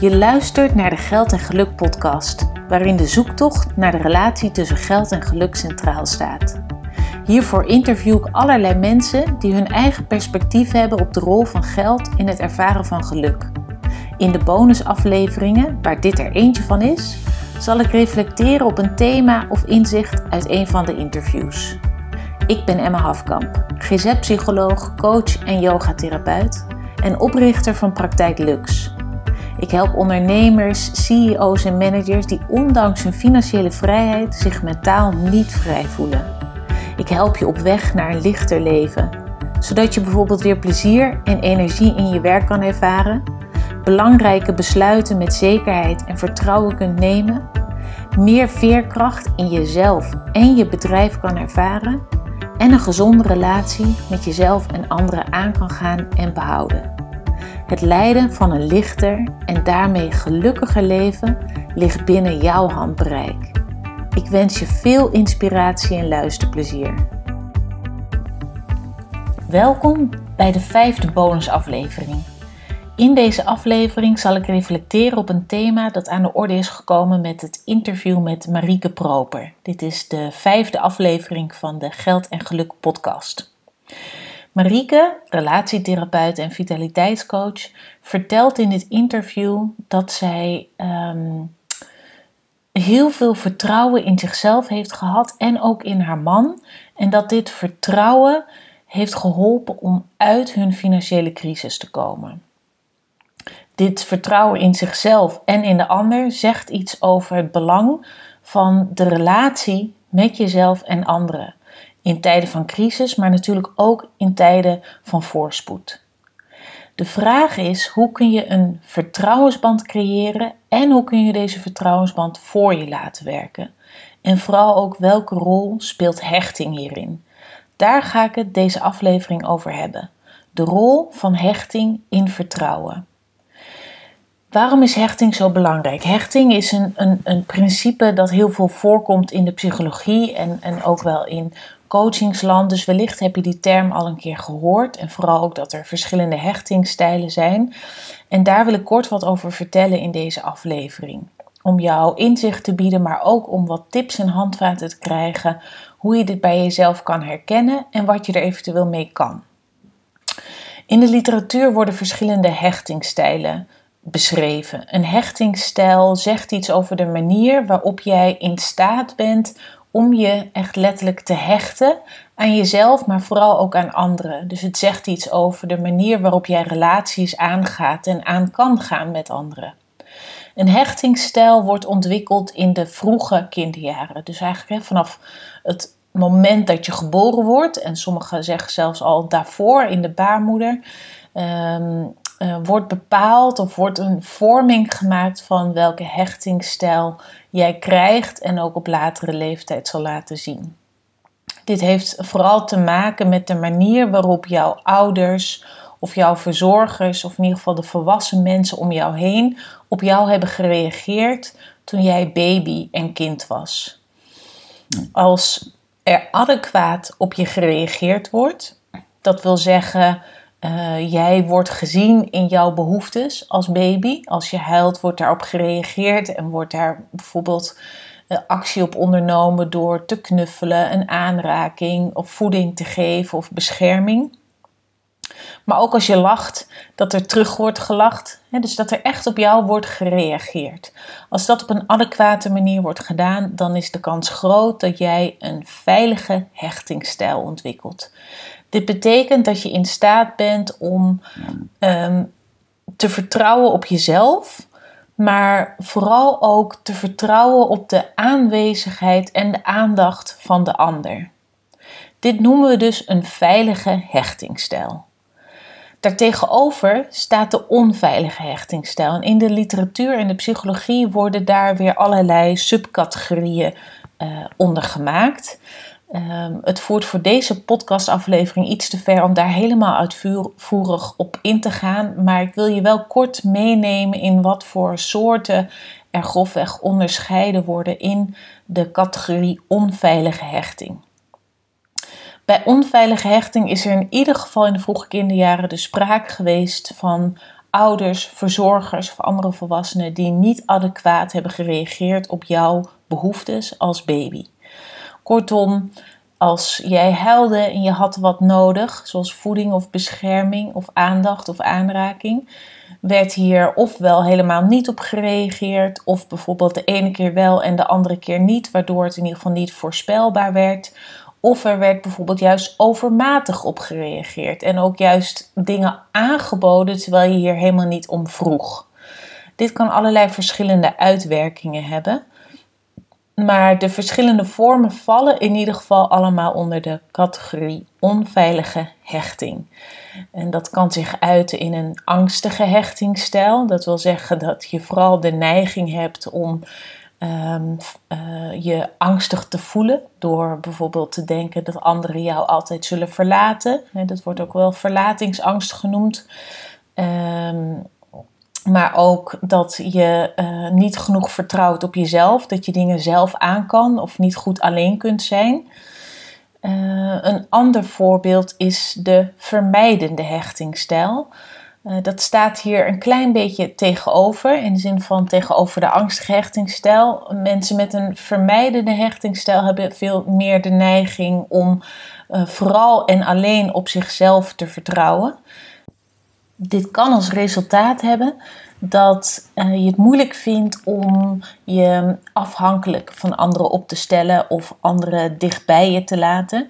Je luistert naar de Geld en Geluk podcast, waarin de zoektocht naar de relatie tussen geld en geluk centraal staat. Hiervoor interview ik allerlei mensen die hun eigen perspectief hebben op de rol van geld in het ervaren van geluk. In de bonusafleveringen, waar dit er eentje van is, zal ik reflecteren op een thema of inzicht uit een van de interviews. Ik ben Emma Hafkamp, GZ-psycholoog, coach en yogatherapeut en oprichter van Praktijk Lux. Ik help ondernemers, CEO's en managers die ondanks hun financiële vrijheid zich mentaal niet vrij voelen. Ik help je op weg naar een lichter leven, zodat je bijvoorbeeld weer plezier en energie in je werk kan ervaren, belangrijke besluiten met zekerheid en vertrouwen kunt nemen, meer veerkracht in jezelf en je bedrijf kan ervaren en een gezonde relatie met jezelf en anderen aan kan gaan en behouden. Het leiden van een lichter en daarmee gelukkiger leven ligt binnen jouw handbereik. Ik wens je veel inspiratie en luisterplezier. Welkom bij de vijfde bonusaflevering. In deze aflevering zal ik reflecteren op een thema dat aan de orde is gekomen met het interview met Marieke Proper. Dit is de vijfde aflevering van de Geld en Geluk podcast. Marieke, relatietherapeut en vitaliteitscoach, vertelt in dit interview dat zij ehm, heel veel vertrouwen in zichzelf heeft gehad en ook in haar man. En dat dit vertrouwen heeft geholpen om uit hun financiële crisis te komen. Dit vertrouwen in zichzelf en in de ander zegt iets over het belang van de relatie met jezelf en anderen in tijden van crisis, maar natuurlijk ook in tijden van voorspoed. De vraag is: hoe kun je een vertrouwensband creëren en hoe kun je deze vertrouwensband voor je laten werken? En vooral ook welke rol speelt hechting hierin? Daar ga ik het deze aflevering over hebben. De rol van hechting in vertrouwen. Waarom is hechting zo belangrijk? Hechting is een, een, een principe dat heel veel voorkomt in de psychologie en, en ook wel in coachingsland. Dus wellicht heb je die term al een keer gehoord. En vooral ook dat er verschillende hechtingstijlen zijn. En daar wil ik kort wat over vertellen in deze aflevering. Om jou inzicht te bieden, maar ook om wat tips en handvaten te krijgen. Hoe je dit bij jezelf kan herkennen en wat je er eventueel mee kan. In de literatuur worden verschillende hechtingstijlen beschreven. Een hechtingstijl zegt iets over de manier waarop jij in staat bent om je echt letterlijk te hechten aan jezelf, maar vooral ook aan anderen. Dus het zegt iets over de manier waarop jij relaties aangaat en aan kan gaan met anderen. Een hechtingsstijl wordt ontwikkeld in de vroege kinderjaren. Dus eigenlijk vanaf het moment dat je geboren wordt, en sommigen zeggen zelfs al daarvoor in de baarmoeder, ehm, uh, wordt bepaald of wordt een vorming gemaakt van welke hechtingsstijl jij krijgt en ook op latere leeftijd zal laten zien. Dit heeft vooral te maken met de manier waarop jouw ouders of jouw verzorgers, of in ieder geval de volwassen mensen om jou heen, op jou hebben gereageerd toen jij baby en kind was. Als er adequaat op je gereageerd wordt, dat wil zeggen uh, jij wordt gezien in jouw behoeftes als baby. Als je huilt, wordt daarop gereageerd en wordt daar bijvoorbeeld uh, actie op ondernomen door te knuffelen, een aanraking of voeding te geven of bescherming. Maar ook als je lacht, dat er terug wordt gelacht. Hè, dus dat er echt op jou wordt gereageerd. Als dat op een adequate manier wordt gedaan, dan is de kans groot dat jij een veilige hechtingsstijl ontwikkelt. Dit betekent dat je in staat bent om ehm, te vertrouwen op jezelf, maar vooral ook te vertrouwen op de aanwezigheid en de aandacht van de ander. Dit noemen we dus een veilige hechtingsstijl. Daartegenover staat de onveilige hechtingsstijl. En in de literatuur en de psychologie worden daar weer allerlei subcategorieën uh, onder gemaakt. Ehm, het voert voor deze podcastaflevering iets te ver om daar helemaal uitvoerig op in te gaan. Maar ik wil je wel kort meenemen in wat voor soorten er grofweg onderscheiden worden in de categorie onveilige hechting. Bij onveilige hechting is er in ieder geval in de vroege kinderjaren de sprake geweest van ouders, verzorgers of andere volwassenen die niet adequaat hebben gereageerd op jouw behoeftes als baby. Kortom, als jij huilde en je had wat nodig, zoals voeding of bescherming of aandacht of aanraking, werd hier ofwel helemaal niet op gereageerd, of bijvoorbeeld de ene keer wel en de andere keer niet, waardoor het in ieder geval niet voorspelbaar werd. Of er werd bijvoorbeeld juist overmatig op gereageerd en ook juist dingen aangeboden terwijl je hier helemaal niet om vroeg. Dit kan allerlei verschillende uitwerkingen hebben. Maar de verschillende vormen vallen in ieder geval allemaal onder de categorie onveilige hechting. En dat kan zich uiten in een angstige hechtingsstijl. Dat wil zeggen dat je vooral de neiging hebt om ehm, eh, je angstig te voelen. Door bijvoorbeeld te denken dat anderen jou altijd zullen verlaten. Dat wordt ook wel verlatingsangst genoemd. Um, maar ook dat je uh, niet genoeg vertrouwt op jezelf, dat je dingen zelf aan kan of niet goed alleen kunt zijn. Uh, een ander voorbeeld is de vermijdende hechtingstijl. Uh, dat staat hier een klein beetje tegenover, in de zin van tegenover de angstige hechtingstijl. Mensen met een vermijdende hechtingstijl hebben veel meer de neiging om vooral en alleen op zichzelf te vertrouwen. Dit kan als resultaat hebben dat uh, je het moeilijk vindt om je afhankelijk van anderen op te stellen of anderen dichtbij je te laten.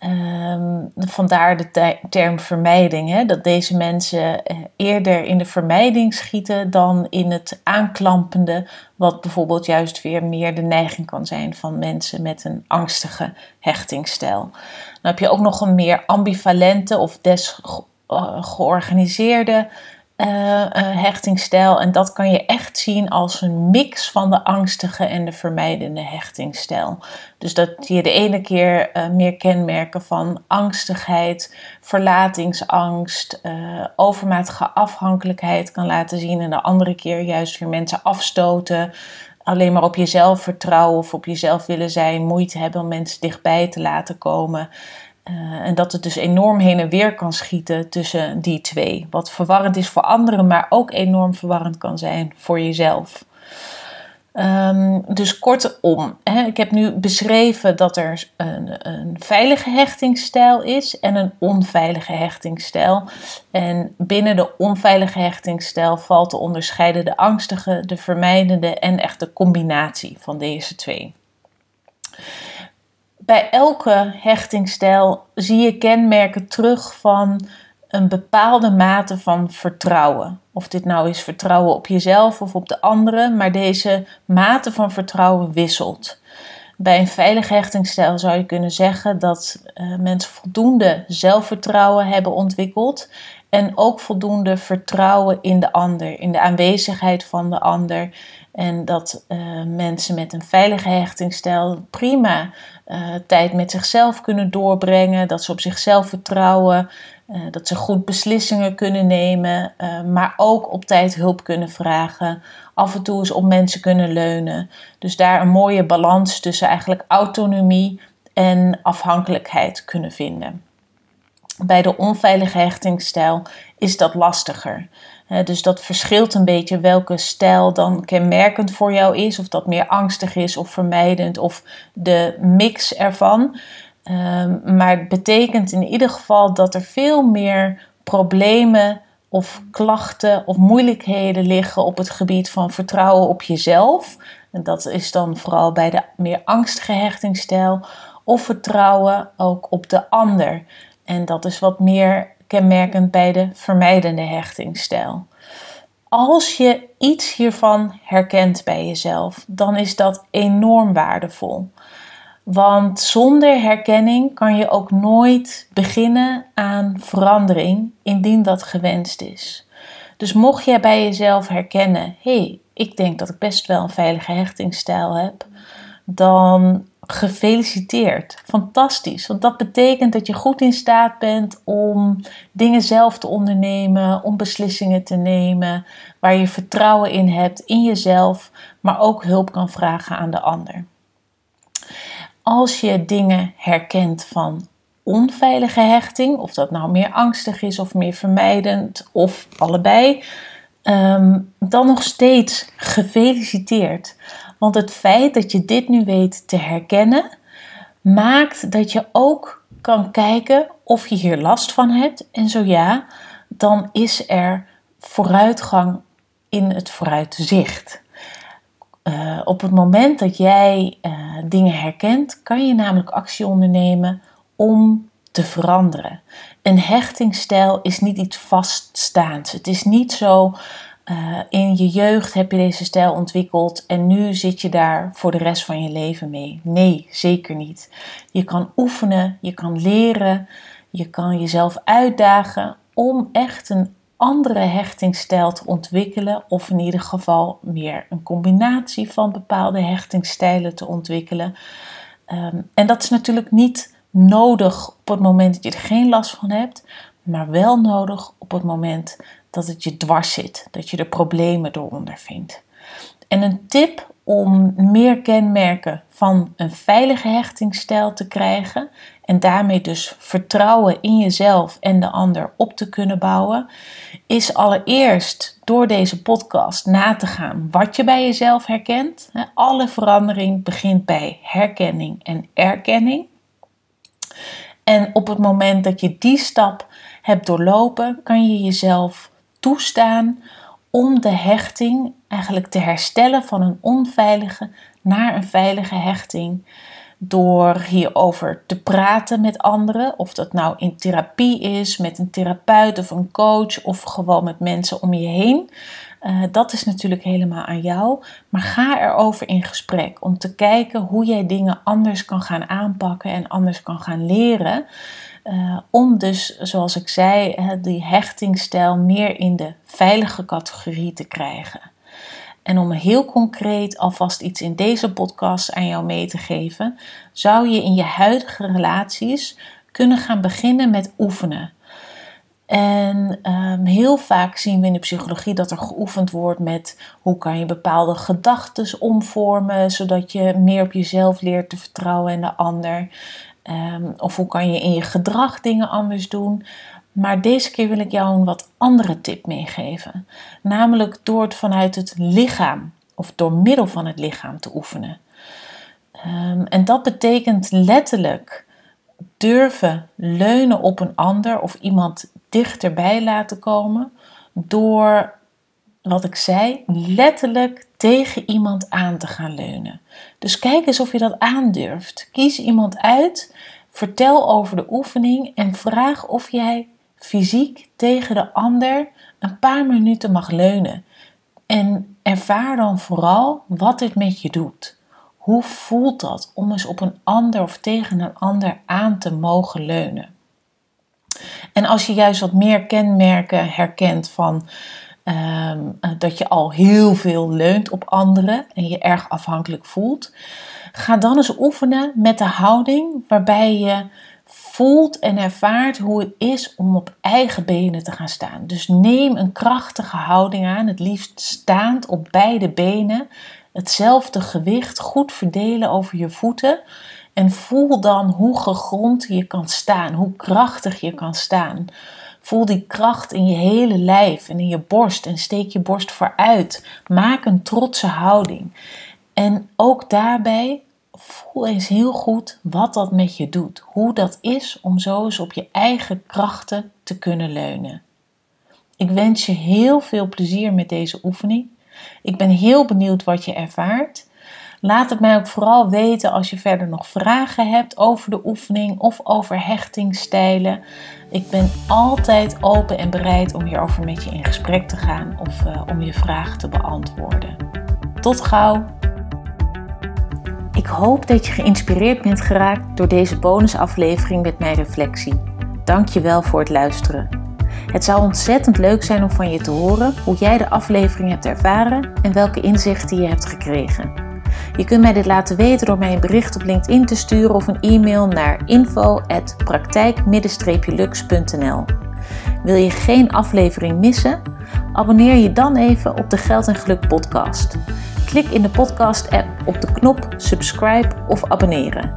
Uh, vandaar de term vermijding. Hè? Dat deze mensen uh, eerder in de vermijding schieten dan in het aanklampende, wat bijvoorbeeld juist weer meer de neiging kan zijn van mensen met een angstige hechtingsstijl. Dan heb je ook nog een meer ambivalente of des georganiseerde uh, uh, hechtingsstijl. En dat kan je echt zien als een mix van de angstige en de vermijdende hechtingsstijl. Dus dat je de ene keer meer kenmerken van angstigheid, verlatingsangst, overmatige afhankelijkheid kan laten zien. En de andere keer juist weer mensen afstoten. Alleen maar op jezelf vertrouwen of op jezelf willen zijn, moeite hebben om mensen dichtbij te laten komen. Uh, en dat het dus enorm heen en weer kan schieten tussen die twee. Wat verwarrend is voor anderen, maar ook enorm verwarrend kan zijn voor jezelf. Um, dus kortom, hè, ik heb nu beschreven dat er een, een, veilige hechtingsstijl is en een onveilige hechtingsstijl. En binnen de onveilige hechtingsstijl valt te onderscheiden de angstige, de vermijdende en echt de combinatie van deze twee bij elke hechtingstijl zie je kenmerken terug van een bepaalde mate van vertrouwen. Of dit nou is vertrouwen op jezelf of op de anderen, maar deze mate van vertrouwen wisselt. Bij een veilige hechtingstijl zou je kunnen zeggen dat uh, mensen voldoende zelfvertrouwen hebben ontwikkeld en ook voldoende vertrouwen in de ander, in de aanwezigheid van de ander. En dat uh, mensen met een veilige hechtingstijl prima uh, tijd met zichzelf kunnen doorbrengen, dat ze op zichzelf vertrouwen, uh, dat ze goed beslissingen kunnen nemen, maar ook op tijd hulp kunnen vragen, af en toe eens op mensen kunnen leunen. Dus daar een mooie balans tussen eigenlijk autonomie en afhankelijkheid kunnen vinden. Bij de onveilige hechtingsstijl is dat lastiger. dus dat verschilt een beetje welke stijl dan kenmerkend voor jou is. Of dat meer angstig is of vermijdend of de mix ervan. Um, maar het betekent in ieder geval dat er veel meer problemen of klachten of moeilijkheden liggen op het gebied van vertrouwen op jezelf. En dat is dan vooral bij de meer angstige hechtingsstijl. Of vertrouwen ook op de ander. En dat is wat meer kenmerkend bij de vermijdende hechtingsstijl. Als je iets hiervan herkent bij jezelf, dan is dat enorm waardevol. Want zonder herkenning kan je ook nooit beginnen aan verandering indien dat gewenst is. Dus mocht jij bij jezelf herkennen: hé, hey, ik denk dat ik best wel een veilige hechtingsstijl heb, dan gefeliciteerd. Fantastisch. Want dat betekent dat je goed in staat bent om dingen zelf te ondernemen, om beslissingen te nemen, waar je vertrouwen in hebt in jezelf, maar ook hulp kan vragen aan de ander. Als je dingen herkent van onveilige hechting, of dat nou meer angstig is of meer vermijdend of allebei, ehm, dan nog steeds gefeliciteerd. Want het feit dat je dit nu weet te herkennen, maakt dat je ook kan kijken of je hier last van hebt. En zo ja, dan is er vooruitgang in het vooruitzicht. Uh, op het moment dat jij uh, dingen herkent, kan je namelijk actie ondernemen om te veranderen. Een hechtingsstijl is niet iets vaststaands. Het is niet zo. Uh, in je jeugd heb je deze stijl ontwikkeld en nu zit je daar voor de rest van je leven mee. Nee, zeker niet. Je kan oefenen, je kan leren, je kan jezelf uitdagen om echt een andere hechtingsstijl te ontwikkelen, of in ieder geval meer een combinatie van bepaalde hechtingsstijlen te ontwikkelen. Um, en dat is natuurlijk niet nodig op het moment dat je er geen last van hebt, maar wel nodig op het moment dat het je dwars zit, dat je er problemen door ondervindt. En een tip om meer kenmerken van een veilige hechtingsstijl te krijgen en daarmee dus vertrouwen in jezelf en de ander op te kunnen bouwen, is allereerst door deze podcast na te gaan wat je bij jezelf herkent. Alle verandering begint bij herkenning en erkenning. En op het moment dat je die stap hebt doorlopen, kan je jezelf toestaan om de hechting eigenlijk te herstellen van een onveilige naar een veilige hechting. Door hierover te praten met anderen, of dat nou in therapie is, met een therapeut of een coach, of gewoon met mensen om je heen. Uh, dat is natuurlijk helemaal aan jou. Maar ga erover in gesprek om te kijken hoe jij dingen anders kan gaan aanpakken en anders kan gaan leren. Uh, om dus, zoals ik zei, die hechtingstijl meer in de veilige categorie te krijgen. En om heel concreet alvast iets in deze podcast aan jou mee te geven, zou je in je huidige relaties kunnen gaan beginnen met oefenen. En um, heel vaak zien we in de psychologie dat er geoefend wordt met hoe kan je bepaalde gedachten omvormen, zodat je meer op jezelf leert te vertrouwen en de ander. Um, of hoe kan je in je gedrag dingen anders doen. Maar deze keer wil ik jou een wat andere tip meegeven. Namelijk door het vanuit het lichaam of door middel van het lichaam te oefenen. Um, en dat betekent letterlijk durven leunen op een ander of iemand dichterbij laten komen door wat ik zei, letterlijk tegen iemand aan te gaan leunen. Dus kijk eens of je dat aandurft. Kies iemand uit, vertel over de oefening en vraag of jij fysiek tegen de ander een paar minuten mag leunen. En ervaar dan vooral wat dit met je doet. Hoe voelt dat om eens op een ander of tegen een ander aan te mogen leunen? En als je juist wat meer kenmerken herkent van ehm, dat je al heel veel leunt op anderen en je erg afhankelijk voelt, ga dan eens oefenen met de houding waarbij je voelt en ervaart hoe het is om op eigen benen te gaan staan. Dus neem een krachtige houding aan, het liefst staand op beide benen, hetzelfde gewicht goed verdelen over je voeten. En voel dan hoe gegrond je kan staan, hoe krachtig je kan staan. Voel die kracht in je hele lijf en in je borst en steek je borst vooruit. Maak een trotse houding. En ook daarbij voel eens heel goed wat dat met je doet. Hoe dat is om zo eens op je eigen krachten te kunnen leunen. Ik wens je heel veel plezier met deze oefening. Ik ben heel benieuwd wat je ervaart. Laat het mij ook vooral weten als je verder nog vragen hebt over de oefening of over hechtingstijlen. Ik ben altijd open en bereid om hierover met je in gesprek te gaan of uh, om je vragen te beantwoorden. Tot gauw! Ik hoop dat je geïnspireerd bent geraakt door deze bonusaflevering met mijn reflectie. Dank je wel voor het luisteren. Het zou ontzettend leuk zijn om van je te horen hoe jij de aflevering hebt ervaren en welke inzichten je hebt gekregen. Je kunt mij dit laten weten door mij een bericht op LinkedIn te sturen of een e-mail naar info@praktijk-lux.nl. Wil je geen aflevering missen? Abonneer je dan even op de Geld en Geluk podcast. Klik in de podcast-app op de knop subscribe of abonneren.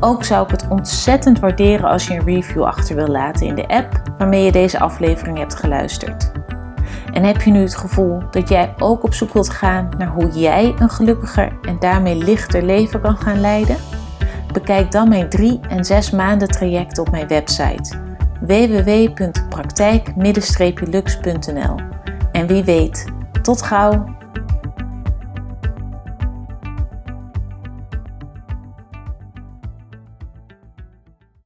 Ook zou ik het ontzettend waarderen als je een review achter wil laten in de app waarmee je deze aflevering hebt geluisterd. En heb je nu het gevoel dat jij ook op zoek wilt gaan naar hoe jij een gelukkiger en daarmee lichter leven kan gaan leiden? Bekijk dan mijn 3 en 6 maanden traject op mijn website www.praktijk-lux.nl. En wie weet, tot gauw!